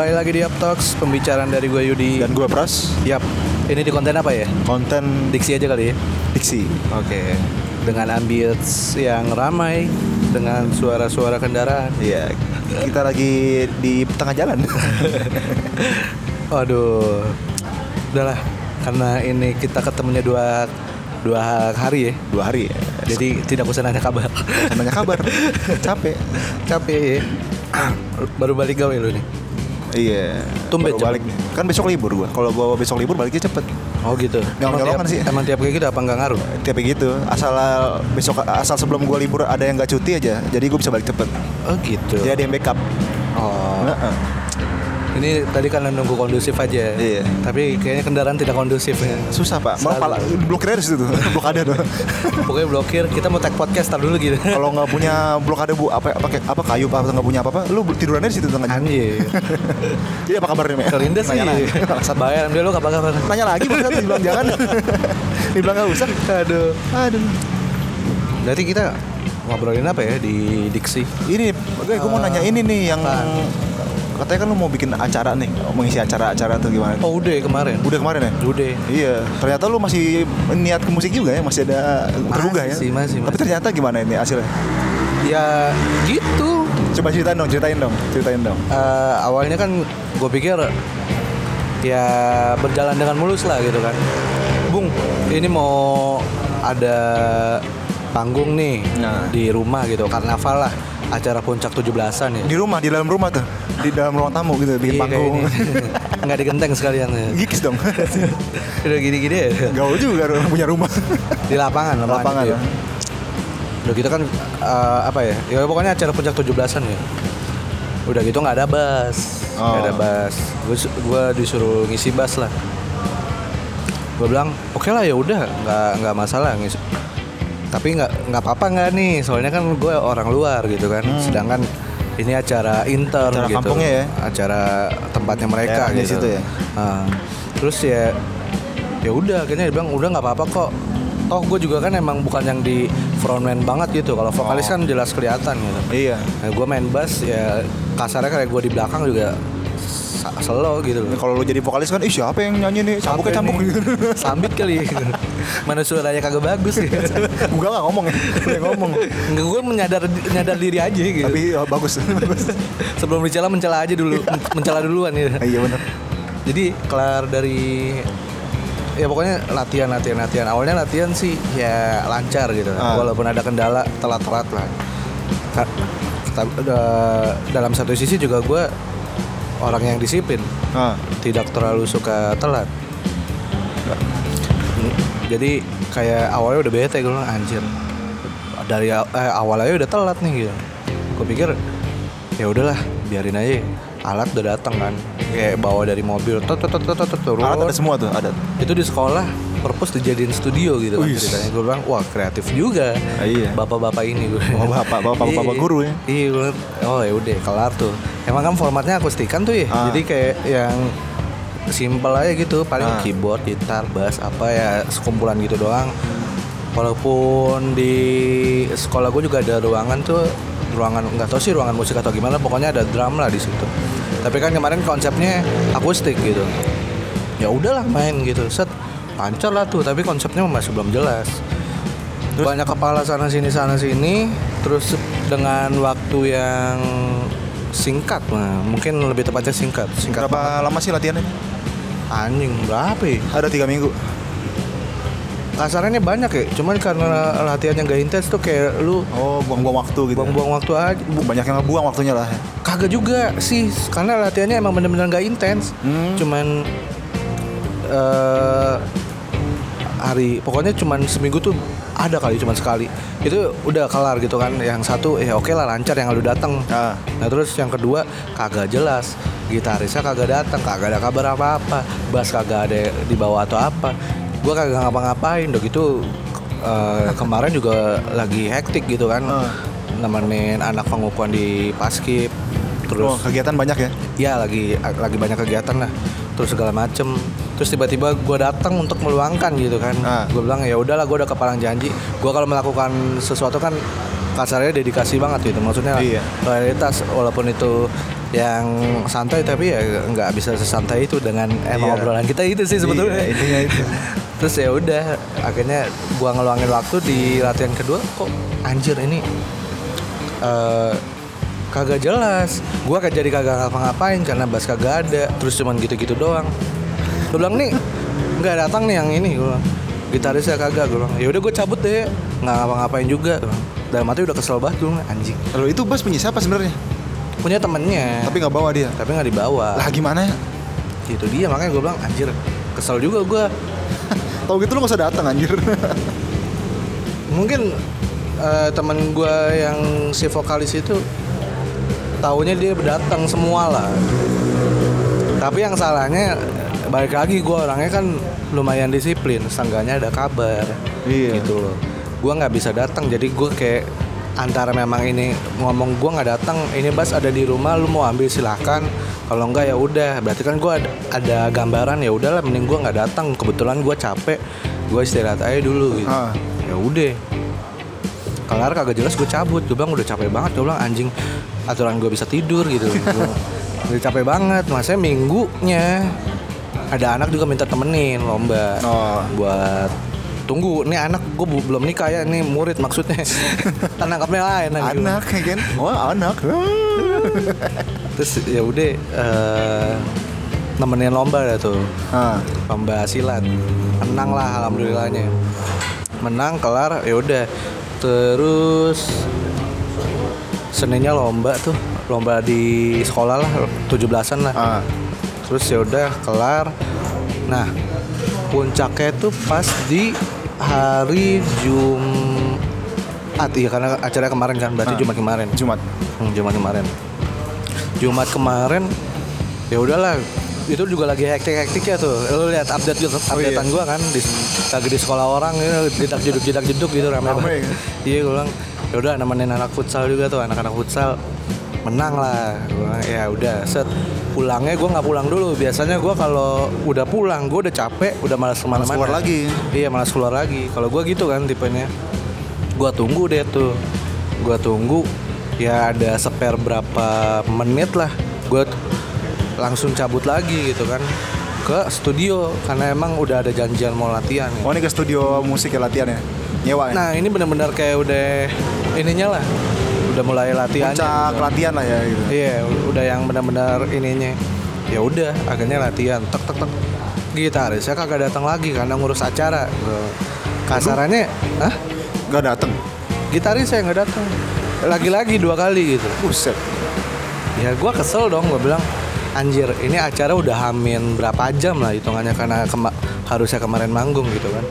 Kembali lagi di Up Talks, pembicaraan dari gue Yudi. Dan gue Pras, Yap, ini di konten apa ya? konten Diksi aja kali ya. diksi. Oke. Dengan ambience yang ramai, dengan suara-suara kendaraan. Iya, kita lagi di tengah jalan. Waduh, udahlah. Karena ini kita ketemunya dua dua hari ya. Dua hari. Jadi tidak usah nanya kabar. Nanya kabar. Capek. Capek ya. Baru balik gawe lu nih. Iya. Tumben baru cepet. balik. Kan besok libur gua. Kalau gua besok libur baliknya cepet. Oh gitu. Emang Nyolong-nyolongan tiap, sih. emang tiap kayak gitu apa enggak ngaruh? Tiap gitu. Asal besok asal sebelum gua libur ada yang nggak cuti aja. Jadi gua bisa balik cepet. Oh gitu. Jadi ada yang backup. Oh. Heeh. Ini tadi karena nunggu kondusif aja. Iya. Tapi kayaknya kendaraan tidak kondusif ya. Susah pak. Selalu. pala, blokirnya di situ blokade tuh. Pokoknya blokir, kita mau tag podcast tar dulu gitu. Kalau nggak punya blokade bu apa apa apa kayu apa nggak punya apa apa, lu tidurannya di situ tengahnya. Anjir. Jadi apa kabarnya? Mel? Kelindes sih. Bangsat. Bayar dia lu kabar kabar. Nanya lagi bangsat dibilang jangan. dibilang nggak usah. Aduh. Aduh. Berarti kita ngobrolin apa ya di diksi? Ini, gue gue mau nanya ini nih yang Apaan? Katanya kan lu mau bikin acara nih, mengisi acara-acara tuh gimana? Oh udah kemarin. Udah kemarin ya? Udah. Iya, ternyata lu masih niat ke musik juga ya, masih ada tergugah ya. Masih, masih, Tapi ternyata gimana ini hasilnya? Ya gitu. Coba ceritain dong, ceritain dong, ceritain dong. Eh, awalnya kan gue pikir ya berjalan dengan mulus lah gitu kan. Bung, ini mau ada panggung nih Nah. di rumah gitu, karnaval lah, acara puncak 17-an ya. Di rumah, di dalam rumah tuh, di dalam ruang tamu gitu, bikin Iya, panggung. Nggak digenteng sekalian ya. Gigs dong. Udah gini-gini ya. Gaul juga punya rumah. Di lapangan, lapangan. Lapangan gitu ya. ya. Udah gitu kan eh, apa ya? Ya pokoknya acara puncak 17-an ya. Udah gitu nggak ada bass. Nggak Oh. ada bass. Gue gua disuruh ngisi bass lah. Gue bilang, "Oke lah ya udah, nggak nggak masalah ngisi." Tapi nggak nggak apa-apa nggak nih, soalnya kan gue orang luar gitu kan. Sedangkan ini acara intern. Acara gitu. kampungnya ya? Acara tempatnya mereka Daerahnya gitu. situ ya? Nah, terus ya ya udah akhirnya dia bilang udah nggak apa-apa kok toh gue juga kan emang bukan yang di frontman banget gitu kalau vokalis Oh. kan jelas kelihatan gitu Iya. nah, gue main bass ya kasarnya kayak gue di belakang juga selo gitu loh. Kalau lu jadi vokalis kan, ih siapa yang nyanyi nih? Cambuk Apa cambuk. gitu. sambit kali. Mana suaranya kagak bagus ya. Gua nggak ngomong ya, ngomong. Enggak gue menyadar nyadar diri aja gitu. Tapi oh, bagus, sebelum dicela mencela aja dulu. Mencela duluan gitu iya benar. jadi kelar dari ya pokoknya latihan latihan latihan. Awalnya latihan sih ya lancar gitu. Ah. walaupun ada kendala telat-telat lah. Ka- ta- da- dalam satu sisi juga gue orang yang disiplin. Ah. tidak terlalu suka telat. Jadi kayak awalnya udah bete gue anjir dari eh, awal aja udah telat nih gitu. Gue pikir ya udahlah biarin aja. Alat udah datang kan. Kayak bawa dari mobil tot tot tot, turun. Alat ada semua tuh, ada. itu di sekolah purpose dijadiin studio gitu kan Wih. ceritanya. Gue bilang wah kreatif juga. Ah, iya. bapak-bapak ini gue Oh, bapak, bapak, bapak, bapak guru ya. iya gue oh ya udah kelar tuh. Emang kan formatnya akustikan tuh ya? Ah. jadi kayak yang simple aja gitu. Paling Ah. keyboard gitar bass apa ya sekumpulan gitu doang. Walaupun di sekolah gue juga ada ruangan tuh ruangan nggak tahu sih ruangan musik atau gimana pokoknya ada drum lah di situ. Tapi kan kemarin konsepnya akustik gitu. Ya udahlah main gitu. Set lancar lah tuh tapi konsepnya masih belum jelas banyak kepala sana sini sana sini terus dengan waktu yang singkat nah, mungkin lebih tepatnya singkat singkat banget. Berapa lama sih latihannya? anjing berapa ya? Ada tiga minggu. kasarannya banyak ya cuman karena latihannya gak intens tuh kayak lu Oh, buang-buang waktu gitu. ya. buang-buang waktu aja Bu- Banyak yang ngebuang waktunya lah. kagak juga sih karena latihannya emang bener-bener gak intens Hmm. cuman eh hari. Pokoknya cuman seminggu tuh ada kali cuman sekali. Itu udah kelar gitu kan. Yang satu ya oke lah lancar yang lu datang Ah. nah terus yang kedua kagak jelas. Gitarisnya kagak datang kagak ada kabar apa apa bass kagak ada di bawah atau apa. Gua kagak ngapa-ngapain. Udah gitu eh, kemarin juga lagi hektik gitu kan. Ah. nemenin anak pengukuhan di paskip terus Oh, kegiatan banyak ya? ya lagi lagi banyak kegiatan lah terus segala macem terus tiba-tiba gue datang untuk meluangkan gitu kan Ah. gue bilang ya udahlah gue udah kepalang janji gue kalau melakukan sesuatu kan kasarnya dedikasi banget gitu maksudnya Iya. loyalitas walaupun itu yang santai tapi ya nggak bisa sesantai itu dengan emang Iya. obrolan kita itu sih sebetulnya Iya, intinya itu. terus ya udah akhirnya gua ngeluangin waktu di latihan kedua kok anjir ini eh kagak jelas. Gua kagak jadi kagak ngapa-ngapain karena bass kagak ada. Terus cuman gitu-gitu doang. Gue bilang nih nggak datang nih yang ini. Gue gitarisnya kagak. Gue bilang ya udah gue cabut deh. Nggak ngapa-ngapain juga. Dalam hati udah kesel banget. Gue anjing. Lalu itu bass punya siapa sebenarnya? punya temennya. Tapi nggak bawa dia. tapi nggak dibawa. Lah gimana? Ya? gitu dia makanya gue bilang anjir kesel juga gue Tahu gitu lu gak usah datang anjir. mungkin eh, teman gue yang si vokalis itu taunya dia datang semua lah. Tapi yang salahnya balik lagi gue orangnya kan lumayan disiplin seenggaknya ada kabar Iya. gitu loh. Gue nggak bisa datang jadi gue kayak antara memang ini ngomong gue nggak datang ini bas ada di rumah lu mau ambil silahkan kalau enggak ya udah. Berarti kan gue ada, ada gambaran ya udahlah mending gue nggak datang. Kebetulan gue capek gue istirahat aja dulu gitu. Ah. ya udah. Kelar kagak jelas gue cabut. Gue bilang udah capek banget. Gue bilang anjing aturan gue bisa tidur gitu. Gua udah capek banget masanya minggunya. Ada anak juga minta temenin lomba Oh. buat tunggu. Nih anak gue belum nikah ya nih murid maksudnya. Tangkapnya lain? Anak ya kan? Wah anak. terus ya udah eh, nemenin lomba dah tuh. Ah. lomba silat. Menang lah alhamdulillahnya. Menang kelar ya udah. Terus seninya lomba tuh lomba di sekolah lah 17-an lah Ah. terus ya udah kelar nah puncaknya tuh pas di hari Jumat iya karena acara kemarin kan berarti Ah. Jumat kemarin Jumat. Hmm, Jumat kemarin. Jumat kemarin ya udahlah itu juga lagi hektik-hektik ya tuh. Lu lihat update gitu, updatean iya. gua kan di, lagi di sekolah orang gitu, jedak jeduk jedak jeduk gitu banget. kan? Iya gue bilang ya udah nemenin anak futsal juga tuh anak-anak futsal menang lah Gua ya udah set pulangnya gue nggak pulang dulu biasanya gue kalau udah pulang gue udah capek udah malas ke mana-mana keluar lagi. Iya malas keluar lagi. Kalau gua gitu kan tipenya. Gua tunggu deh tuh. Gua tunggu ya ada spare berapa menit lah. Gua t- langsung cabut lagi gitu kan ke studio karena emang udah ada janjian mau latihan. ya. Oh ini ke studio musik ya latihan ya? Nyewa ya? Nah ini benar-benar kayak udah ininya lah. Udah mulai latihan. Puncak latihan lah ya gitu. Iya, udah yang benar-benar ininya. Ya udah, akhirnya latihan. Tek tek tek. Gitarisnya kagak datang lagi karena ngurus acara. Kasarannya, hah? Gak dateng. Gitaris saya nggak datang. Lagi-lagi dua kali gitu. Buset. Ya gua kesel dong, gua bilang anjir ini acara udah hamin berapa jam lah hitungannya karena kema- harusnya kemarin manggung gitu kan.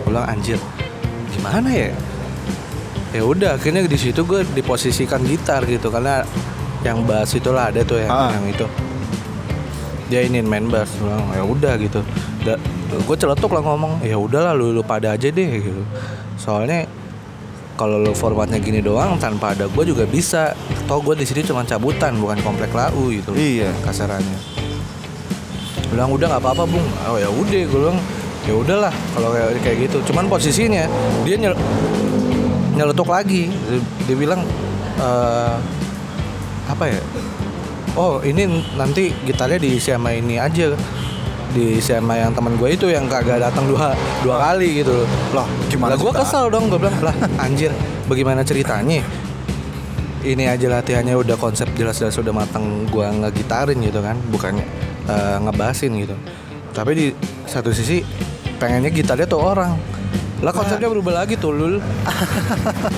Gua bilang anjir gimana ya? Ya udah akhirnya di situ gue diposisikan gitar gitu karena yang bass itulah ada tuh yang, Ah. yang itu. Dia ini main bass bilang ya udah gitu. Gue celetuk lah ngomong ya udahlah lu, lu pada aja deh gitu. Soalnya kalau lo formatnya gini doang tanpa ada gue juga bisa. Toh gue di sini cuma cabutan bukan komplek lau gitu. Iya. kasarannya. Bilang udah nggak apa-apa bung. Oh ya udah gue bilang ya udahlah kalau kayak kayak gitu. Cuman posisinya dia nyel nyeletuk lagi. Dia, bilang eh apa ya? Oh ini nanti gitarnya diisi sama ini aja. Diisi sama yang teman gue itu yang kagak datang dua dua kali gitu. Lah gimana lah gue kesel dong gue bilang lah anjir bagaimana ceritanya? Ini aja latihannya udah konsep jelas-jelas udah matang gue ngegitarin gitu kan bukannya eh, ngebasin gitu. Tapi di satu sisi pengennya gitarnya tuh orang lah konsepnya berubah lagi tuh lul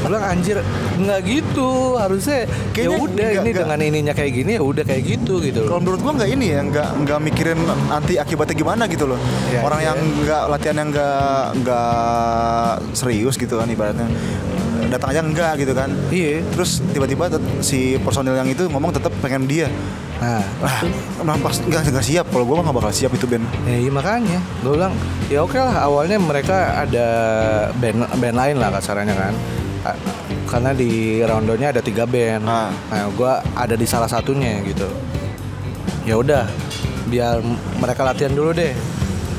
bilang anjir nggak gitu harusnya ya udah ini nggak. dengan ininya kayak gini ya udah kayak gitu gitu Kalau menurut gua nggak ini ya, nggak nggak mikirin nanti akibatnya gimana gitu loh. Iya, Orang iya. yang nggak latihan yang nggak nggak serius gitu kan ibaratnya. Datang aja enggak gitu kan. iya Terus tiba-tiba si personil yang itu ngomong tetap pengen dia. nah Wah, nampak nggak nggak siap. Kalau gua mah nggak bakal siap itu band. Ya iya makanya gue bilang ya oke lah awalnya mereka ada band band lain lah kasarannya kan karena di roundonya ada tiga band Ah. nah gue ada di salah satunya gitu ya udah biar mereka latihan dulu deh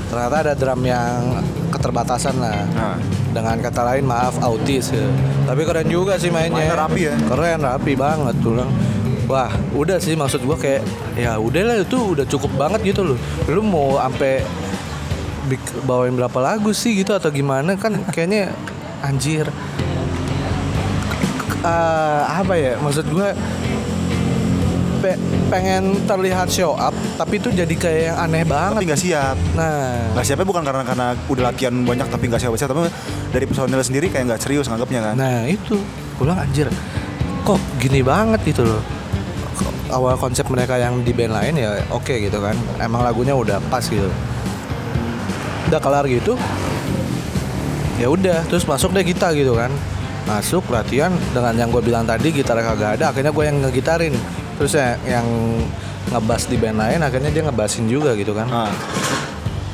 ternyata ada drum yang keterbatasan lah. Nah. Dengan kata lain maaf autis ya. Tapi keren juga sih mainnya. Mainnya rapi ya? Keren rapi banget tuh Lang. Wah, udah sih maksud gua kayak ya udah lah itu udah cukup banget gitu loh. Lu mau sampai bawain berapa lagu sih gitu atau gimana kan kayaknya anjir. Eh, apa ya maksud gua pe- pengen terlihat show up tapi itu jadi kayak yang aneh Tapi banget. nggak siap. Nah, Nggak siapnya bukan karena karena udah latihan banyak tapi nggak siap-siap, tapi dari personil sendiri kayak nggak serius nganggapnya kan. Nah itu. Gue bilang anjir Kok gini banget gitu loh. Awal konsep mereka yang di band lain ya oke gitu kan. Emang lagunya udah pas gitu. Udah kelar gitu ya udah terus masuk deh kita gitu kan. Masuk latihan dengan yang gue bilang tadi gitar kagak ada akhirnya gue yang ngegitarin terus ya, yang ngebas di band lain akhirnya dia ngebasin juga gitu kan. Ah,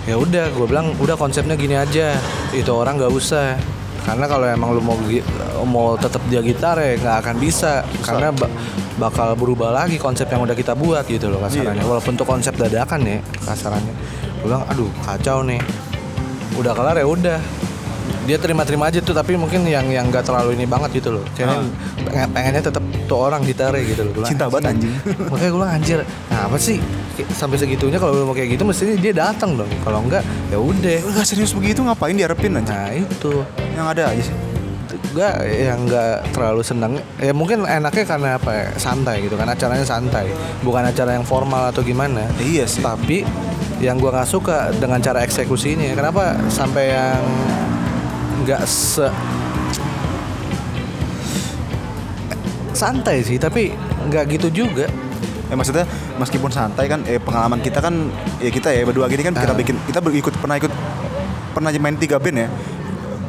ya udah gue bilang udah konsepnya gini aja itu orang nggak usah. Karena kalau emang lu mau mau tetap dia gitar ya nggak akan bisa. Karena ba- bakal berubah lagi konsep yang udah kita buat gitu loh kasarannya. Iya. walaupun tuh konsep dadakan ya kasarannya. Gue bilang aduh kacau nih. Udah kelar ya udah dia terima-terima aja tuh tapi mungkin yang yang nggak terlalu ini banget gitu loh. Kayaknya pengen- pengennya tetap tuh orang gitarnya gitu loh Gua Cinta banget anjing. makanya gue anjir nah apa sih sampai segitunya kalau mau kayak gitu mestinya dia datang dong. Kalau enggak ya udah. Gak serius begitu ngapain diharapin anjing? nah itu. Yang ada aja sih. gue yang nggak terlalu senang ya mungkin enaknya karena apa ya, santai gitu kan acaranya santai. Bukan acara yang formal atau gimana. Iya sih. tapi yang gua nggak suka dengan cara eksekusinya. Kenapa sampai yang nggak se santai sih tapi nggak gitu juga. Eh maksudnya meskipun santai kan eh pengalaman kita kan ya kita ya berdua gini kan kita Ah. bikin kita ber- ikut pernah ikut pernah main tiga band ya.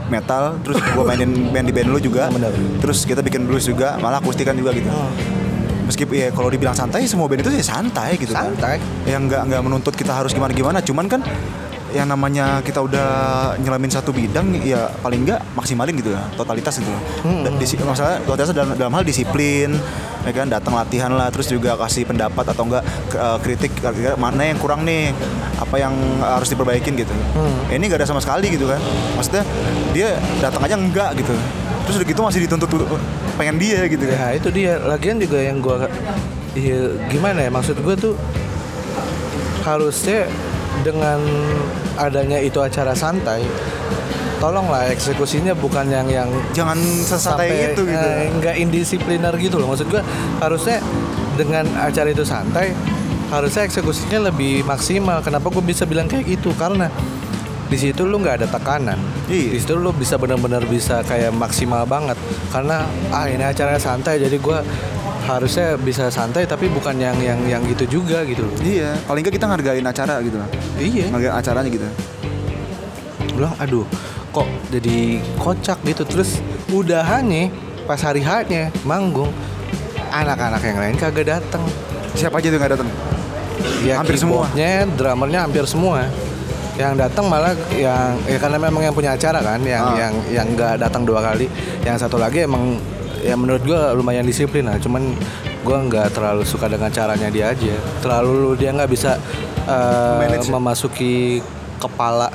Metal terus gua mainin band di band lu juga. Ah, terus kita bikin blues juga malah akustikan juga gitu. Meskipun ya kalau dibilang santai semua band itu ya santai gitu kan. santai. Yang nggak nggak menuntut kita harus gimana gimana cuman kan yang namanya kita udah nyelamin satu bidang ya paling nggak maksimalin gitu ya totalitas gitu. Hmm. Dan disi- masalah totalitas dalam, dalam hal disiplin ya kan datang latihan lah terus juga kasih pendapat atau enggak eh, kritik mana yang kurang nih apa yang harus diperbaikin gitu. Hmm. ini nggak ada sama sekali gitu kan. Maksudnya dia datang aja enggak gitu. Terus udah gitu masih dituntut pengen dia gitu kan. Ya itu dia. Lagian juga yang gua ya, gimana ya maksud gua tuh harusnya dengan adanya itu acara santai tolonglah eksekusinya bukan yang yang jangan sesantai itu gitu. eh, nggak indisipliner gitu loh. Maksud gua harusnya dengan acara itu santai harusnya eksekusinya lebih maksimal. Kenapa gue bisa bilang kayak gitu? Karena di situ lu nggak ada tekanan. Iya. di situ lu bisa benar-benar bisa kayak maksimal banget. Karena ah ini acaranya santai jadi gua harusnya bisa santai tapi bukan yang yang yang gitu juga gitu loh. Iya paling nggak kita ngargain acara gitu lah. Iya. Ngargain acaranya gitu. Bilang aduh kok jadi kocak gitu. Terus udahannya pas hari hanya manggung anak-anak yang lain kagak datang siapa aja tuh nggak datang ya Hampir semua. drummernya hampir semua. Yang datang malah yang ya karena memang yang punya acara kan yang Ah. yang yang nggak datang dua kali. Yang satu lagi emang ya menurut gua lumayan disiplin lah. Cuman gua nggak terlalu suka dengan caranya dia aja. Terlalu dia nggak bisa Manage. memasuki kepala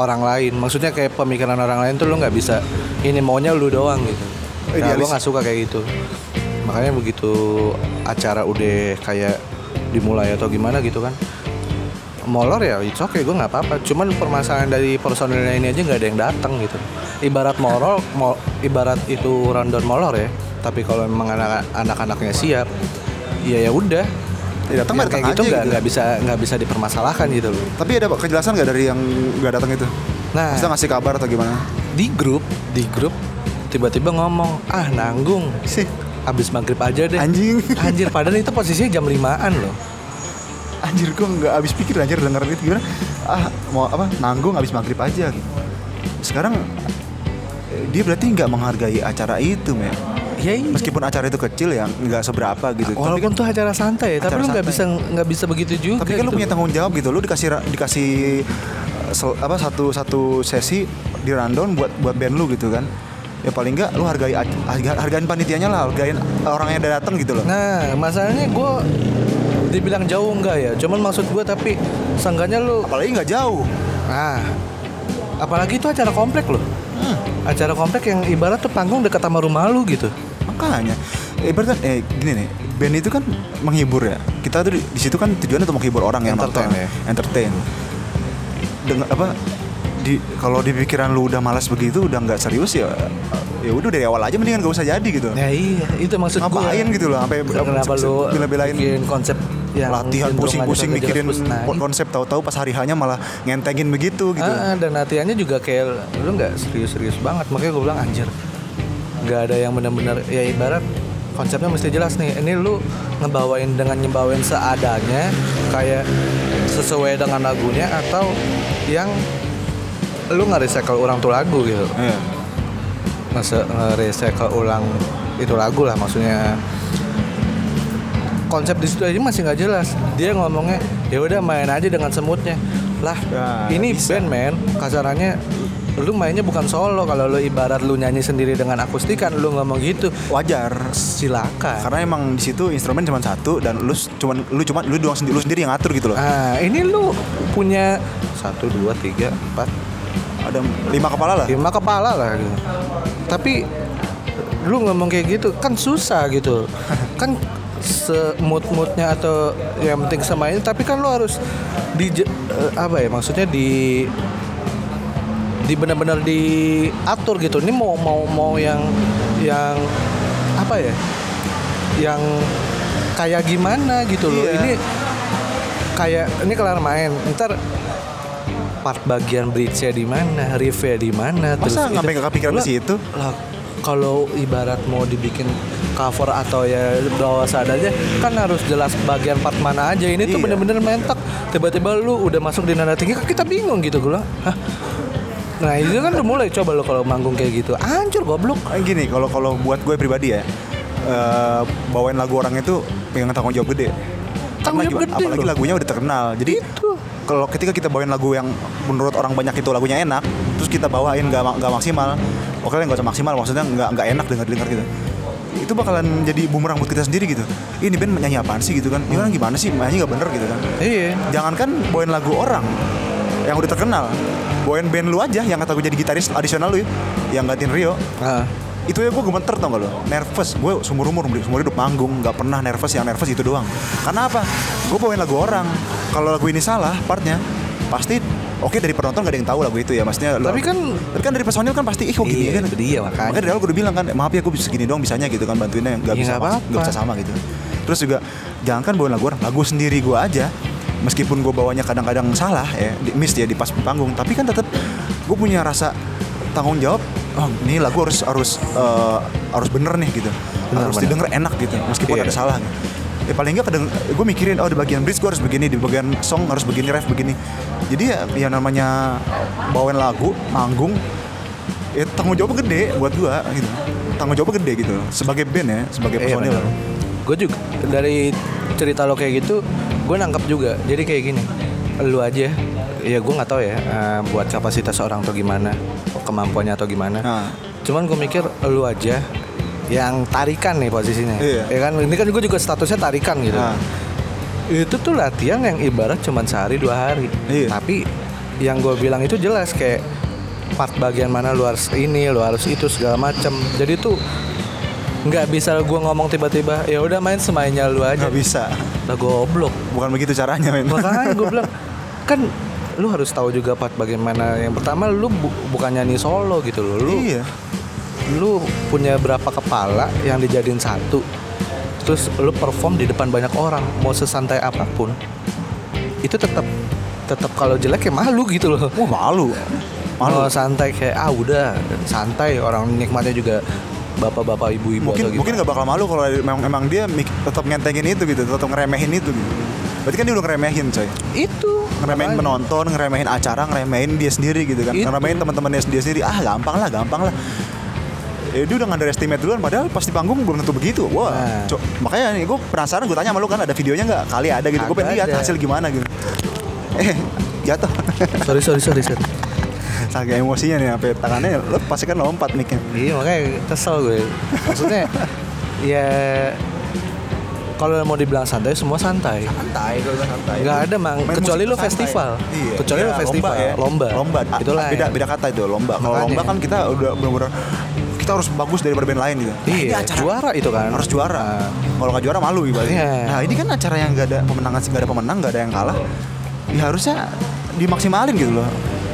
orang lain. Maksudnya kayak pemikiran orang lain tuh lu nggak bisa ini maunya lu doang gitu. Nah, gua nggak suka kayak gitu. Makanya begitu acara udah kayak dimulai atau gimana gitu kan molor ya it's okay gue nggak apa-apa. Cuman permasalahan dari personilnya ini aja nggak ada yang datang gitu. Ibarat molor mo- ibarat itu rundown molor ya. Tapi kalau memang anak anak-anaknya siap ya ya udah. Ya, datang kayak gitu nggak gitu. bisa nggak bisa dipermasalahkan gitu loh. Tapi ada kejelasan nggak dari yang nggak datang itu? Nah. Maksudnya ngasih kabar atau gimana? Di grup di grup tiba-tiba ngomong ah nanggung. Sih. Abis maghrib aja deh. Anjing. Anjir padahal itu posisinya jam limaan loh. Anjir gua nggak habis pikir anjir denger itu gimana? Ah mau apa? Nanggung habis maghrib aja. Sekarang dia berarti nggak menghargai acara itu men ya iya. meskipun acara itu kecil ya nggak seberapa gitu tapi Walaupun kan tuh acara santai, ya, tapi Acara lu nggak bisa nggak bisa begitu juga. tapi kan lu gitu punya loh. tanggung jawab gitu lu dikasih dikasih eh, sel- apa satu satu sesi di rundown buat buat band lu gitu kan ya paling nggak lu hargai hargain panitianya lah hargain orang yang udah datang gitu loh Nah, masalahnya gue dibilang jauh enggak ya. Cuman maksud gue tapi seenggaknya lu apalagi nggak jauh nah apalagi itu acara komplek loh acara komplek yang ibarat tuh panggung dekat sama rumah lu gitu. Makanya. Ibaratnya eh gini nih band itu kan menghibur ya. Kita tuh di, di situ kan tujuannya untuk menghibur orang yang Entertain nonton ya. entertain. Dengan apa di kalau di pikiran lu udah malas begitu udah nggak serius ya ya udah dari awal aja mendingan gak usah jadi gitu. Ya iya. Itu maksud gua. Ngapain gitu loh sampai kenapa lu bela-belain. bikin konsep yang latihan pusing-pusing mikirin. Nah, konsep tahu-tahu pas hari hanya malah ngentengin begitu gitu. Ah, dan latihannya juga kayak lu nggak serius-serius banget. Makanya gue bilang anjir nggak ada yang benar-benar ya ibarat konsepnya mesti jelas nih. Ini lu ngebawain dengan nyebawain seadanya kayak sesuai dengan lagunya atau yang lu nge-recycle ulang tuh lagu gitu. Iya. nge- nge-recycle ulang itu lagu lah maksudnya konsep di situ aja masih nggak jelas. Dia ngomongnya ya udah main aja dengan semutnya. Lah Ya, ini bisa. band men kasarannya lu mainnya bukan solo. Kalau lu ibarat lu nyanyi sendiri dengan akustikan lu ngomong gitu wajar. silakan. Karena emang di situ instrumen cuma satu dan lu cuman lu cuma lu doang sendiri lu sendiri yang ngatur gitu loh. Ah ini lu punya satu dua tiga empat ada lima kepala lah. lima kepala lah gitu. tapi lu ngomong kayak gitu kan susah gitu. Kan semut moodnya atau yang penting sama ini tapi kan lu harus di eh, apa ya maksudnya di di benar-benar diatur gitu ini mau mau mau yang yang apa ya yang kayak gimana gitu loh Iya. ini kayak ini kelar main ntar part bagian bridge-nya di mana, riff-nya di mana, itu- sampai nggak kepikiran ke situ? Lah, kalau ibarat mau dibikin cover atau ya bawah sadanya kan harus jelas bagian part mana aja. Ini tuh Iya. bener-bener mentok. Tiba-tiba lu udah masuk di nada tinggi kan kita bingung gitu gue. Hah? Nah itu kan udah mulai coba lo kalau manggung kayak gitu Hancur goblok Eh, gini kalau kalau buat gue pribadi ya eh, bawain lagu orang itu pengen tanggung jawab gede Tanggung jawab gede apalagi loh. lagunya udah terkenal jadi Itu kalau ketika kita bawain lagu yang menurut orang banyak itu lagunya enak terus kita bawain nggak ma- nggak maksimal oke lah nggak usah maksimal maksudnya nggak nggak enak dengar dengar gitu. Itu bakalan jadi bumerang buat kita sendiri gitu. Ini band nyanyi apaan sih gitu kan? Ini orang gimana sih? Nyanyi nggak bener gitu kan? Iya. Jangankan bawain lagu orang yang udah terkenal. Bawain band lu aja yang kata gue jadi gitaris adisional lu ya, yang gantiin Rio. Ah, itu ya gue gemeter tau gak lo nervous. Gue seumur umur seumur hidup manggung. Nggak pernah nervous yang nervous itu doang. Karena apa? Gue bawain lagu orang. Kalau lagu ini salah partnya pasti oke dari penonton gak ada yang tahu lagu itu ya maksudnya lo- Tapi kan tapi kan dari personil kan pasti ih kok gini Iya, ya kan itu dia, makanya. makanya dari awal gue udah bilang kan maaf ya gue bisa segini doang bisanya gitu kan bantuinnya nggak Ya, bisa apa-apa. nggak bisa sama gitu terus juga jangan kan bawain lagu orang lagu sendiri gue aja meskipun gue bawanya kadang-kadang salah ya di, miss ya di pas panggung tapi kan tetap gue punya rasa tanggung jawab oh ini lagu harus harus eh, harus bener nih gitu harus benar. didengar enak gitu meskipun Iya. ada salah gitu. Ya paling nggak kadang gue mikirin oh di bagian bridge gue harus begini di bagian song harus begini ref begini jadi ya ya namanya bawain lagu manggung ya tanggung jawab gede buat gue gitu tanggung jawab gede gitu sebagai band ya sebagai personil Gue juga dari cerita lo kayak gitu, gue nangkep juga. Jadi kayak gini, lu aja, ya gue nggak tahu ya eh, buat kapasitas orang atau gimana, kemampuannya atau gimana. Nah. Cuman gue mikir lu aja yang tarikan nih posisinya. Iya. Ya kan, ini kan gue juga statusnya tarikan gitu. Nah. Itu tuh latihan yang ibarat cuman sehari dua hari. Iya. Tapi yang gue bilang itu jelas kayak part bagian mana lu harus ini, lu harus itu segala macam. Jadi tuh nggak bisa gue ngomong tiba-tiba ya udah main semainnya lu aja. nggak bisa Lah goblok. bukan begitu caranya men Makanya gue bilang kan lu harus tahu juga part bagaimana yang pertama lu bu- bukan nyanyi solo gitu loh. Lu iya lu punya berapa kepala yang dijadiin satu? Terus lu perform di depan banyak orang mau sesantai apa pun itu tetap tetap kalau jelek ya malu gitu loh. Wah malu. Malu. Mau santai kayak ah udah santai. Orang nikmatnya juga bapak-bapak ibu-ibu mungkin atau mungkin gimana. nggak bakal malu kalau memang emang dia tetap ngentengin itu gitu tetap ngeremehin itu gitu. Berarti kan dia udah ngeremehin coy. Itu. Ngeremehin penonton ngeremehin acara ngeremehin dia sendiri gitu kan. Itu. ngeremehin teman-temannya dia sendiri. Ah gampang lah gampang lah ya dia udah underestimate duluan padahal pas di panggung belum tentu begitu. Wah Nah. co- makanya nih gue penasaran gue tanya sama lu kan ada videonya nggak? Kali ada gitu gue pengen lihat hasil gimana gitu. Eh jatuh. Sorry sorry sorry sorry. Saking emosinya nih sampai tangannya lo pasti kan lompat mic-nya. Iya makanya kesel gue. Maksudnya ya kalau mau dibilang santai semua santai. Santai kalau santai. Nggak ada mang. Main kecuali santai. festival. Iya. kecuali Iya, lu festival. lomba, ya. lomba. Lomba. Itulah beda beda kata itu lomba. Kalau lomba kan kita udah benar-benar kita harus bagus daripada band lain gitu. Nah, ini iya acara juara itu kan. harus juara. Nah, kalau nggak juara malu ibaratnya Iya. nah ini kan acara yang nggak ada pemenangan nggak ada pemenang nggak ada yang kalah. Ya harusnya dimaksimalin gitu loh.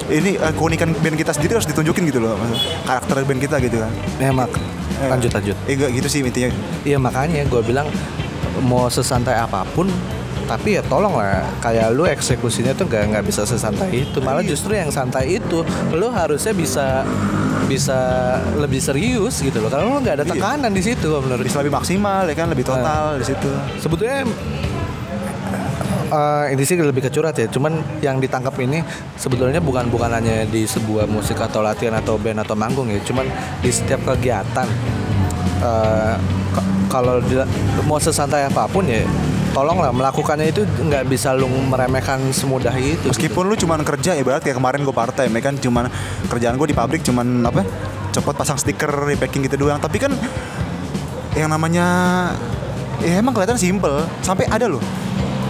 Ini eh, keunikan band kita sendiri harus ditunjukin gitu loh karakter band kita gitu kan. Ya mak. Eh, lanjut lanjut. Eh gitu sih intinya. Iya makanya gue bilang mau sesantai apa pun tapi ya tolong lah kayak lu eksekusinya tuh gak nggak bisa sesantai itu. Malah Iya. justru yang santai itu lu harusnya bisa bisa lebih serius gitu loh. Karena lu nggak ada Iya. tekanan di situ menurut bisa lebih maksimal ya kan? Lebih total di situ. Sebetulnya eh, ini sih lebih ke curhat ya. Cuman yang ditangkap ini sebetulnya bukan bukan hanya di sebuah musik atau latihan atau band atau manggung ya. Cuman di setiap kegiatan k- kalau di- mau sesantai apa pun ya tolonglah melakukannya itu nggak bisa lu meremehkan semudah itu Meskipun lu cuman kerja ibarat kayak kemarin gue part time ya kan. Cuman kerjaan gue di pabrik cuman apa copot pasang stiker repacking gitu doang. Tapi kan yang namanya ya emang kelihatan simple. Sampai ada loh.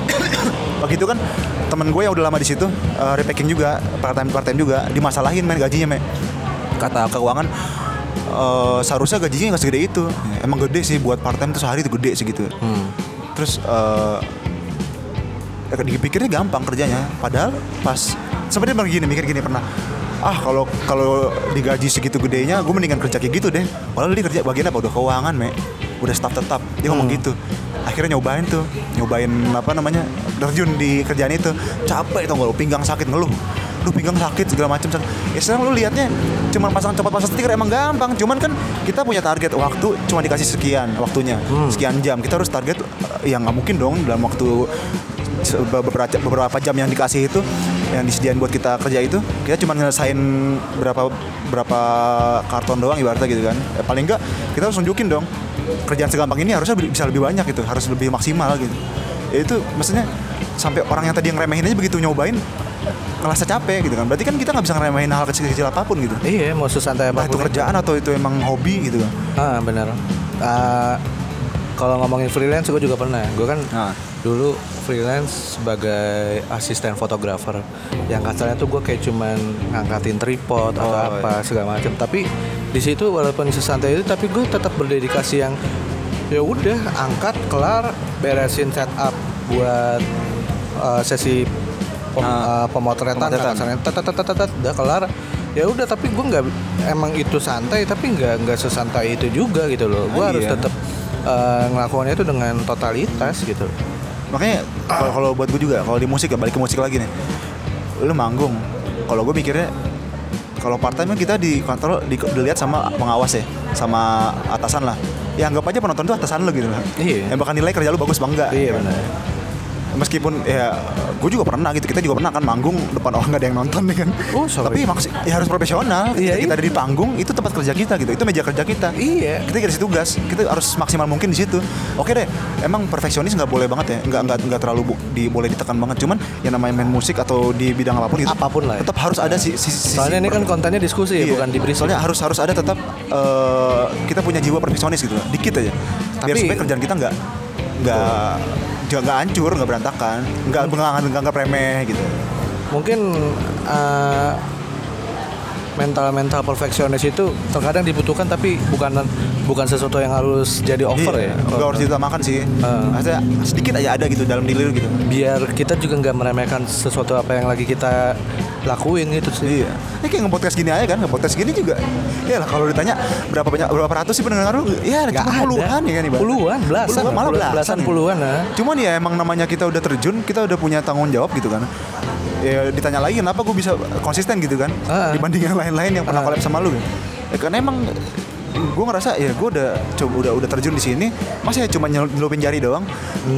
Begitu kan temen gue yang udah lama di situ eh, repacking juga part time part time juga dimasalahin main gajinya me kata keuangan eh, seharusnya gajinya nggak segede itu. Ya, emang gede sih buat part time tuh sehari tuh gede segitu. Hmm. Terus eh ya, dipikirnya gampang kerjanya. Padahal pas sebenarnya bilang gini mikir gini pernah ah kalau kalau digaji segitu gedenya gue mendingan kerja kayak gitu deh. Padahal dia kerja bagian apa? Udah keuangan me udah staff tetap. Dia ngomong gitu. Akhirnya nyobain tuh. Nyobain apa namanya terjun di kerjaan itu. Capek tau gak lu pinggang sakit ngeluh lu pinggang sakit segala macam ya sekarang lu liatnya cuma pasang cepat pasang stiker emang gampang. Cuman kan kita punya target waktu cuma dikasih sekian waktunya sekian jam. Kita harus target eh, yang nggak mungkin dong dalam waktu beberapa beberapa jam yang dikasih itu yang disediain buat kita kerja itu kita cuma nyelesain berapa berapa karton doang ibaratnya gitu kan. Ya, paling enggak kita harus nunjukin dong kerjaan segampang ini harusnya bi- bisa lebih banyak gitu harus lebih maksimal gitu. Ya itu maksudnya sampai orang yang tadi yang remehin aja begitu nyobain ngerasa capek gitu kan berarti kan kita nggak bisa ngeremehin hal kecil-kecil apa pun gitu iya mau sesantai entah itu apa pun kerjaan atau itu emang hobi gitu kan Ah benar. Ah, kalau ngomongin freelance gue juga pernah. Gue kan Nah. dulu freelance sebagai asisten fotografer. Yang kasarnya tuh gue kayak cuman ngangkatin tripod atau Oh, apa segala macam. Tapi di situ walaupun sesantai itu, tapi gue tetap berdedikasi yang ya udah angkat kelar beresin setup buat eh, sesi pem- eh, pemotretan, pemotretan. udah kelar. Ya udah tapi gue nggak emang itu santai tapi nggak nggak sesantai itu juga gitu loh. Gue Ah, harus iya. tetap eh, ngelakuinnya itu dengan totalitas gitu. Makanya kalau kalau buat gue juga kalau di musik ya balik ke musik lagi nih. Lu manggung kalau gue mikirnya kalau part time kan kita dikontrol di, dilihat sama pengawas ya sama atasan lah. Ya anggap aja penonton itu atasan lu gitu lah. Iya. yang bakal nilai kerja lu bagus apa enggak iya benar meskipun ya gue juga pernah gitu. Kita juga pernah kan manggung depan orang nggak ada yang nonton nih kan. Oh, sorry. tapi maksud ya harus profesional. Iya, kita iya. ada di panggung itu tempat kerja kita gitu. Itu meja kerja kita. Iya. Kita dikasih tugas. Kita harus maksimal mungkin di situ. Oke deh emang perfeksionis nggak boleh banget ya? Nggak nggak nggak terlalu bu- di boleh ditekan banget. Cuman yang namanya main musik atau di bidang apa pun itu Apa pun lah ya. tetap harus ada si, si, si- soalnya ini kan kontennya diskusi ya Iya. bukan diberi soalnya harus harus ada tetap eh, kita punya jiwa perfeksionis gitu. Dikit aja. Biar Tapi- supaya kerjaan kita nggak nggak nggak hancur nggak berantakan. Nggak nggak nggak remeh gitu. Mungkin eh, mental-mental perfeksionis itu terkadang dibutuhkan tapi bukan bukan sesuatu yang harus jadi over Iya, ya nggak harus ditamakan sih. Maksudnya sedikit aja ada gitu dalam diri gitu biar kita juga nggak meremehkan sesuatu apa yang lagi kita lakuin gitu sih Iya. Ini kayak nge-podcast gini aja kan, nge-podcast gini juga. Ya lah kalau ditanya berapa banyak berapa ratus sih pendengar lu? Ya Nggak cuma ada. puluhan ya kan ibarat. Puluhan, belasan, Puluhan, malah belasan, belasan ya. puluhan, ah. Cuman ya emang namanya kita udah terjun, kita udah punya tanggung jawab gitu kan. Ya ditanya lagi kenapa gue bisa konsisten gitu kan Ah. dibanding yang lain-lain yang pernah Ah. collab sama lu. Ya karena emang gue ngerasa ya gue udah coba udah udah terjun di sini masa ya cuma nyel- nyelupin jari doang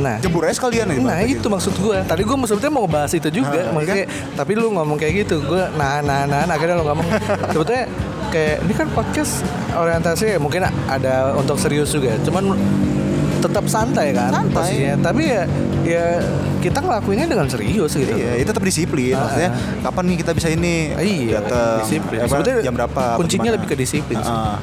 nah jebur aja sekalian gitu. Nah itu maksud gue. Tadi gue sebetulnya mau bahas itu juga, Ah, makanya. Tapi lu ngomong kayak gitu, gue nah nah nah, nah akhirnya lu ngomong. sebetulnya kayak ini kan podcast orientasi mungkin ada untuk serius juga. Cuman tetap santai kan Santai. posisinya. tapi ya ya kita ngelakuinnya dengan serius gitu Iya, itu tetap disiplin. Ah, Maksudnya ah. kapan nih kita bisa ini? Iya, datang, disiplin. apa, Sebetulnya jam berapa? apa kuncinya lebih ke disiplin. Ah, ah.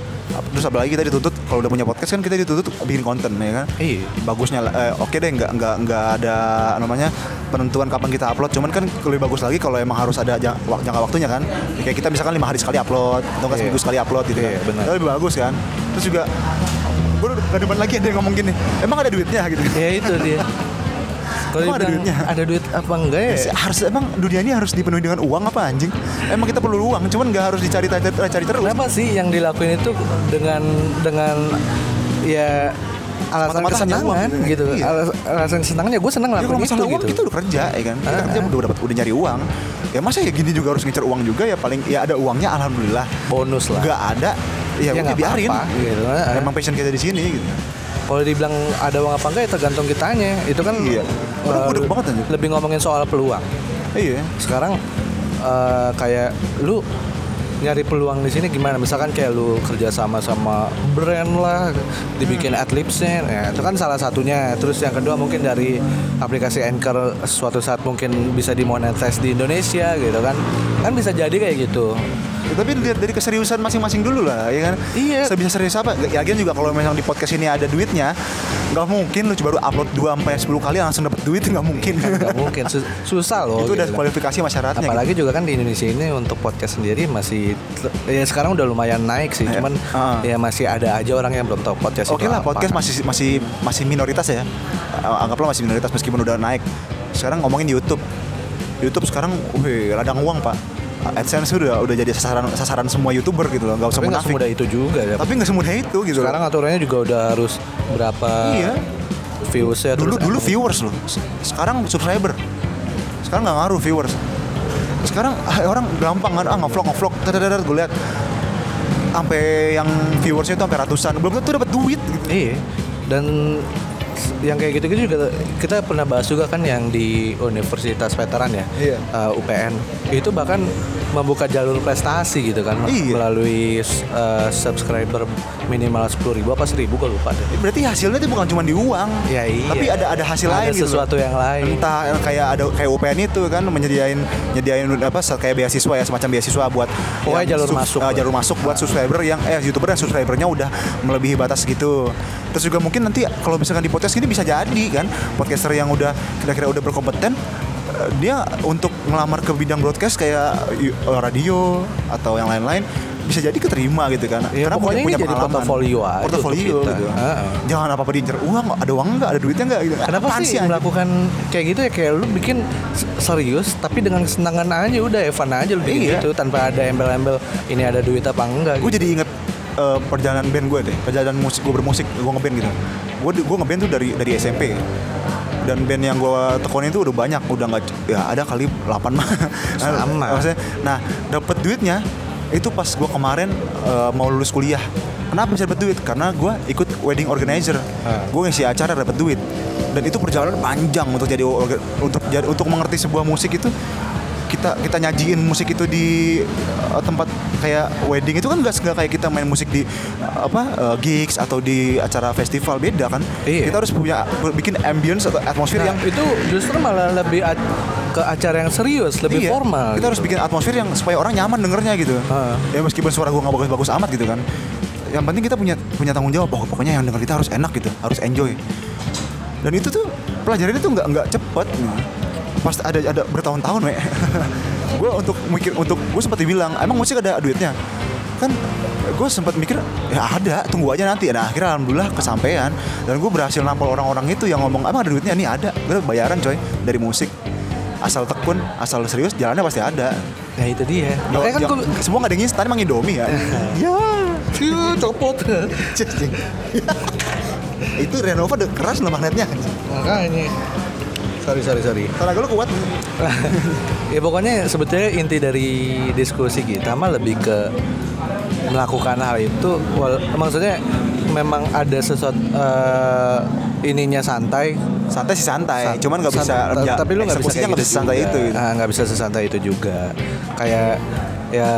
Terus apalagi kita dituntut kalau udah punya podcast kan kita dituntut bikin konten ya kan. Iya. Bagusnya eh, oke deh nggak nggak nggak ada namanya penentuan kapan kita upload. Cuman kan lebih bagus lagi kalau emang harus ada jang- jangka waktunya kan. Kayak kita misalkan lima hari sekali upload atau nggak Iya. seminggu sekali upload gitu Iya, kan. benar. Itu lebih bagus kan. Terus juga gue udah depan lagi ada yang ngomong gini emang ada duitnya gitu ya itu dia kalau ada duitnya? ada duit apa enggak ya Ya, harus emang dunia ini harus dipenuhi dengan uang apa anjing? Emang kita perlu uang, cuman nggak harus dicari cari, cari terus. Kenapa sih yang dilakuin itu dengan dengan ya alasan Semata-mata hanya kesenangan uang, gitu. iya. Alas- alasan kesenangannya gue senang Ya, ngelakuin kalau itu uang gitu. kita udah kerja ya kan Kita Ah, kerja ah. udah dapat udah nyari uang Ya masa ya gini juga harus ngincer uang juga ya paling ya ada uangnya alhamdulillah Bonus lah. Gak ada ya, Ya, nggak biarin gitu. Ah. Emang passion kita di sini gitu Kalau dibilang ada uang apa enggak ya tergantung kitanya. Itu kan Iya. eh, Udah banget lebih ngomongin soal peluang. Iya Sekarang eh, kayak lu nyari peluang di sini gimana? Misalkan kayak lu kerja sama sama brand lah, dibikin Hmm. adlibsnya, ya itu kan salah satunya. Terus yang kedua mungkin dari aplikasi Anchor suatu saat mungkin bisa dimonetize di Indonesia gitu kan? Kan bisa jadi kayak gitu. Ya, tapi lihat dari keseriusan masing-masing dulu lah ya kan Iya. Sebisa serius apa ya lagian juga kalau memang di podcast ini ada duitnya nggak mungkin lu baru upload 2 sampai 10 kali langsung dapat duit nggak mungkin Gak mungkin Sus- susah loh. itu udah gitu. kualifikasi masyarakatnya Apalagi juga kan di Indonesia ini untuk podcast sendiri masih ya sekarang udah lumayan naik sih, Eh, cuman uh. ya masih ada aja orang yang belum tahu podcast Oke itu lah apa. podcast masih masih masih minoritas ya. Anggaplah masih minoritas meskipun udah naik. Sekarang ngomongin YouTube. YouTube sekarang wih ladang uang, Pak. AdSense udah udah jadi sasaran sasaran semua YouTuber gitu loh, nggak usah Tapi munafik. semudah itu juga ya. Tapi nggak semudah itu gitu. Sekarang loh. aturannya juga udah harus berapa Iya. viewsnya dulu terus dulu apa- viewers loh. Se- Sekarang subscriber. Sekarang nggak ngaruh viewers. Sekarang orang gampang kan ah ngevlog ngevlog tadadadad gue lihat sampai yang viewersnya itu sampai ratusan belum tentu dapat duit gitu. Iya. Dan yang kayak gitu-gitu juga kita pernah bahas juga kan yang di Universitas Veteran ya, Iya. uh, UPN. Itu bahkan membuka jalur prestasi gitu kan Iya. melalui uh, subscriber minimal 10.000 ribu apa seribu gue lupa deh. Berarti hasilnya itu bukan cuma di uang. Ya, iya. Tapi ada ada hasil Ada lain gitu. sesuatu yang lain. Entah yang kayak ada kayak UPN itu kan menyediain nyediain apa kayak beasiswa ya semacam beasiswa buat Pokoknya jalur masuk. eh, jalur masuk buat subscriber yang eh YouTuber yang subscribernya udah melebihi batas gitu. Terus juga mungkin nanti kalau misalkan di podcast ini bisa jadi kan podcaster yang udah kira-kira udah berkompeten eh, dia untuk ngelamar ke bidang broadcast kayak eh, radio atau yang lain-lain bisa jadi keterima gitu kan Ya, pokoknya ini jadi pengalaman. portofolio aja portofolio gitu Heeh. jangan apa apa diincer uang ada uang nggak ada duitnya nggak gitu Kenapa Apaan sih anjing? melakukan kayak gitu ya kayak lu bikin serius tapi dengan kesenangan aja udah Evan aja lu bikin Iya. gitu tanpa ada embel-embel ini ada duit apa enggak gue gitu. jadi inget eh, perjalanan band gue deh perjalanan musik gue bermusik gue ngeband gitu gue gue ngeband tuh dari dari SMP dan band yang gue tekunin itu udah banyak udah nggak ya ada kali 8 mah. Sama. maksudnya nah dapat duitnya itu pas gue kemarin eh, mau lulus kuliah. Kenapa bisa dapat duit? Karena gue ikut wedding organizer. Ah. gue ngisi acara dapat duit. Dan itu perjalanan panjang untuk jadi untuk untuk mengerti sebuah musik itu kita kita nyajiin musik itu di uh, tempat kayak wedding itu kan nggak nggak kayak kita main musik di uh, apa uh, gigs atau di acara festival beda kan? Iya. kita harus punya bikin ambience atau atmosfer Nah, yang itu justru malah lebih ke acara yang serius lebih Iya, formal kita harus gitu. bikin atmosfer yang supaya orang nyaman dengernya gitu. Ah. ya meskipun suara gua nggak bagus-bagus amat gitu kan. Yang penting kita punya punya tanggung jawab. Pokok- pokoknya yang denger kita harus enak gitu harus enjoy. Dan itu tuh pelajaran itu nggak nggak cepet pas ada ada bertahun-tahun we. Gue untuk mikir untuk gue sempat dibilang emang musik ada duitnya? Kan gue sempat mikir ya ada tunggu aja nanti. Nah akhirnya alhamdulillah kesampaian. Dan gue berhasil nampol orang-orang itu yang ngomong emang ada duitnya? Nih ada. Gue bayaran coy dari musik. Asal tekun asal serius jalannya pasti ada. Nah itu dia. Makanya kan gue semua nggak ada yang instan emang Indomie ya? Ya copot. Itu Renova keras loh magnetnya makanya sorry sorry sorry tenaga lu kuat ya pokoknya sebetulnya inti dari diskusi kita mah lebih ke melakukan hal itu wal- maksudnya memang ada sesuatu eh, ininya santai santai sih santai San- cuman nggak bisa ya, tapi lu nggak bisa kayak nggak gitu bisa santai juga. itu gitu. Ah, nggak bisa sesantai itu juga kayak ya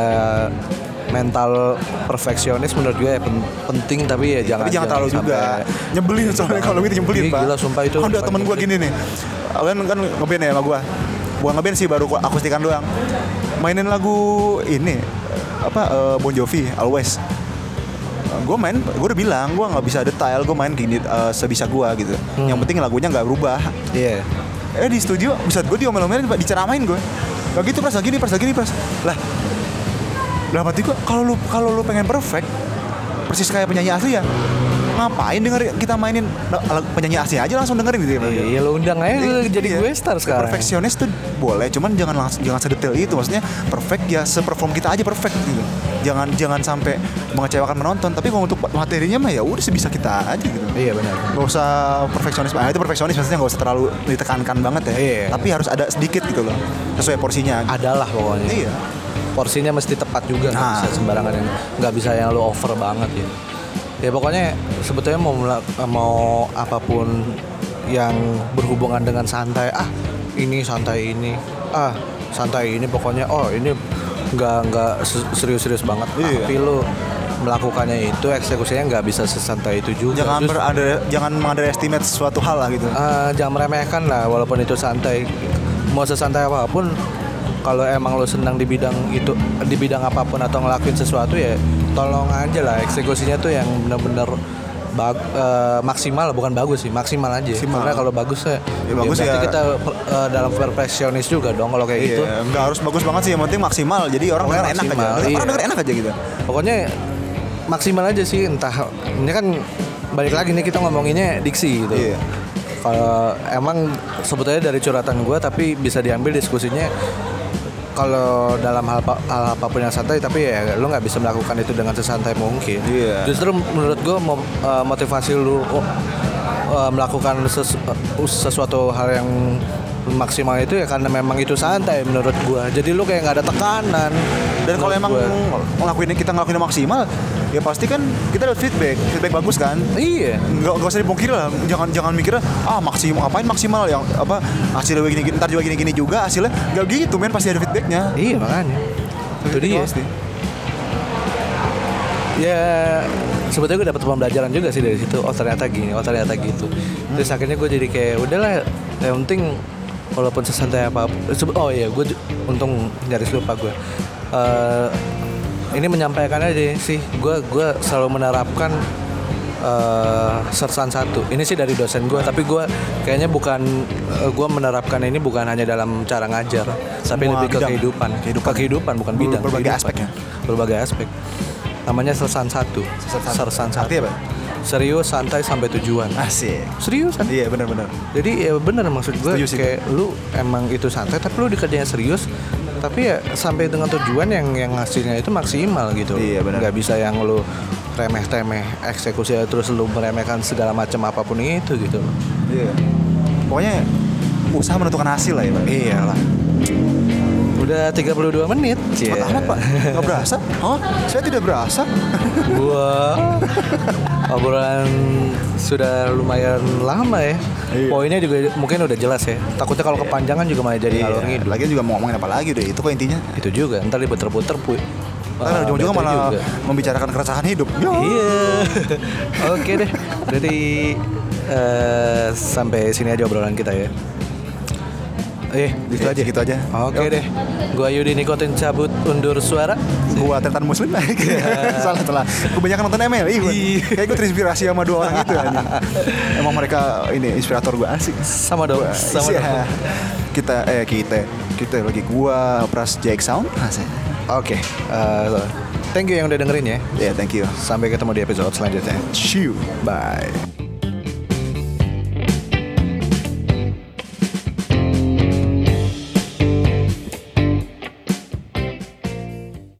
mental perfeksionis menurut gue ya pen- penting tapi ya jangan Tapi jangan terlalu juga. Nyebelin soalnya kalau gitu nyebelin Iya, pak. gila, sumpah itu. Ada temen gue gini nih. Kan kan ngeband ya sama gue Bukan ngeband sih baru akustikan doang. Mainin lagu ini Apa eh, Bon Jovi Always. Gue main gue udah bilang gue nggak bisa detail gue main gini eh, sebisa gue gitu. Yang penting lagunya nggak berubah. Iya. eh di studio bisa gue diomel-omelin Pak, diceramain gue gak gitu pras lagi nih pras lagi nih pras. Lah dalam hati gue kalau lu kalau lu pengen perfect persis kayak penyanyi asli ya ngapain denger kita mainin penyanyi asli aja langsung dengerin gitu ya Iya lo undang aja lu jadi Iya. gue star sekarang. Perfeksionis tuh boleh, cuman jangan langsung jangan sedetail itu. Maksudnya perfect ya seperform kita aja perfect gitu. Jangan jangan sampai mengecewakan penonton. Tapi kalau untuk materinya mah ya udah sebisa kita aja gitu. Iya benar. Gak usah perfeksionis, ah, itu perfeksionis maksudnya gak usah terlalu ditekankan banget ya. Iya. Tapi harus ada sedikit gitu loh, sesuai porsinya. Adalah pokoknya. Iya. Porsinya mesti tepat juga nggak Nah. bisa sembarangan yang nggak bisa yang lu over banget ya. Ya pokoknya sebetulnya mau mau apa pun yang berhubungan dengan santai ah ini santai ini ah santai ini pokoknya oh ini nggak nggak se- serius-serius banget Iya. tapi lu melakukannya itu eksekusinya nggak bisa sesantai itu juga Jangan Justru- berada, jangan underestimate suatu hal lah gitu. Eh, jangan meremehkan lah walaupun itu santai mau sesantai apa pun kalau emang lo senang di bidang itu di bidang apa pun atau ngelakuin sesuatu ya tolong aja lah eksekusinya tuh yang benar-benar bag- eh, maksimal bukan bagus sih maksimal aja Maksimal. karena kalau bagus ya, Ya, bagus berarti ya. kita eh, dalam perfeksionis juga dong kalau kayak gitu Iya, nggak harus bagus banget sih, yang penting maksimal. Jadi orang denger enak aja. maksimal, Orang iya. denger enak aja gitu. pokoknya maksimal aja sih entah ini kan balik lagi nih kita ngomonginnya diksi gitu Iya. kalau emang sebetulnya dari curhatan gue tapi bisa diambil diskusinya kalau dalam hal, hal apa pun yang santai tapi ya lo nggak bisa melakukan itu dengan sesantai mungkin Iya. justru menurut gue eh, motivasi lu oh, eh, melakukan ses- eh, sesuatu hal yang maksimal itu ya karena memang itu santai menurut gue jadi lu kayak nggak ada tekanan Dan kalau emang gua. ngelakuin kita ngelakuin maksimal, ya pasti kan kita dapat feedback, feedback bagus kan. iya. Nggak, nggak usah dipungkiri lah, jangan jangan mikir ah maksimal ngapain maksimal yang apa hasilnya begini gini, ntar juga gini gini juga hasilnya nggak gitu men pasti ada feedbacknya. Iya makanya. Itu dia. Pasti. Ya sebetulnya gue dapat pembelajaran juga sih dari situ. Oh ternyata gini, oh ternyata gitu. Terus akhirnya gue jadi kayak udahlah Yang penting walaupun sesantai apa Oh iya gue untung nyaris lupa gue Eh, Ini menyampaikan aja sih Gue gue selalu menerapkan eh sersan satu. Ini sih dari dosen gue tapi gue kayaknya bukan gue menerapkan ini bukan hanya dalam cara ngajar tapi Semua lebih ke bidang. kehidupan. Kehidupan. ke kehidupan bukan bidang berbagai aspeknya. berbagai aspek. Namanya sersan satu. Sersan satu. Artinya apa? Serius santai sampai tujuan Asik. serius kan Iya benar-benar. jadi ya bener maksud gue Setuju sih. kayak lu emang itu santai tapi lu dikerjain serius tapi ya sampai dengan tujuan yang yang hasilnya itu maksimal gitu Iya, benar. nggak bisa yang lu remeh temeh eksekusi terus lu meremehkan segala macam apa pun itu gitu Iya. Pokoknya usaha menentukan hasil lah ya, Pak. iyalah udah 32 menit Cepet amat, Pak. Nggak berasa? Hah? Saya tidak berasa. Gua obrolan sudah lumayan lama ya. Iya. Poinnya juga mungkin udah jelas ya. Takutnya kalau kepanjangan juga malah jadi Iya. ngidul. Lagi juga mau ngomongin apa lagi deh. Itu kok intinya. Itu juga. Ntar diputer-puter pu. Ntar Wah, ujung-ujungnya malah juga. membicarakan keresahan hidup. Yo. Iya. Oke deh. Jadi eh, sampai sini aja obrolan kita ya. Eh, gitu Iya, aja. gitu aja. Oke Yuk. deh. Gua Yudi Nikotin cabut undur suara. Gua Tetan Muslim Salah salah Kebanyakan nonton MLI gua. Iya. Kayak gue terinspirasi sama dua orang itu anjing. Emang mereka ini inspirator gue asik Sama dong. Gua- Sama iya. dong. Kita eh kita Kita lagi gua Pras Jack Sound Asik. Oke. eh, thank you yang udah dengerin ya. Ya thank you Sampai ketemu di episode selanjutnya. See you Bye.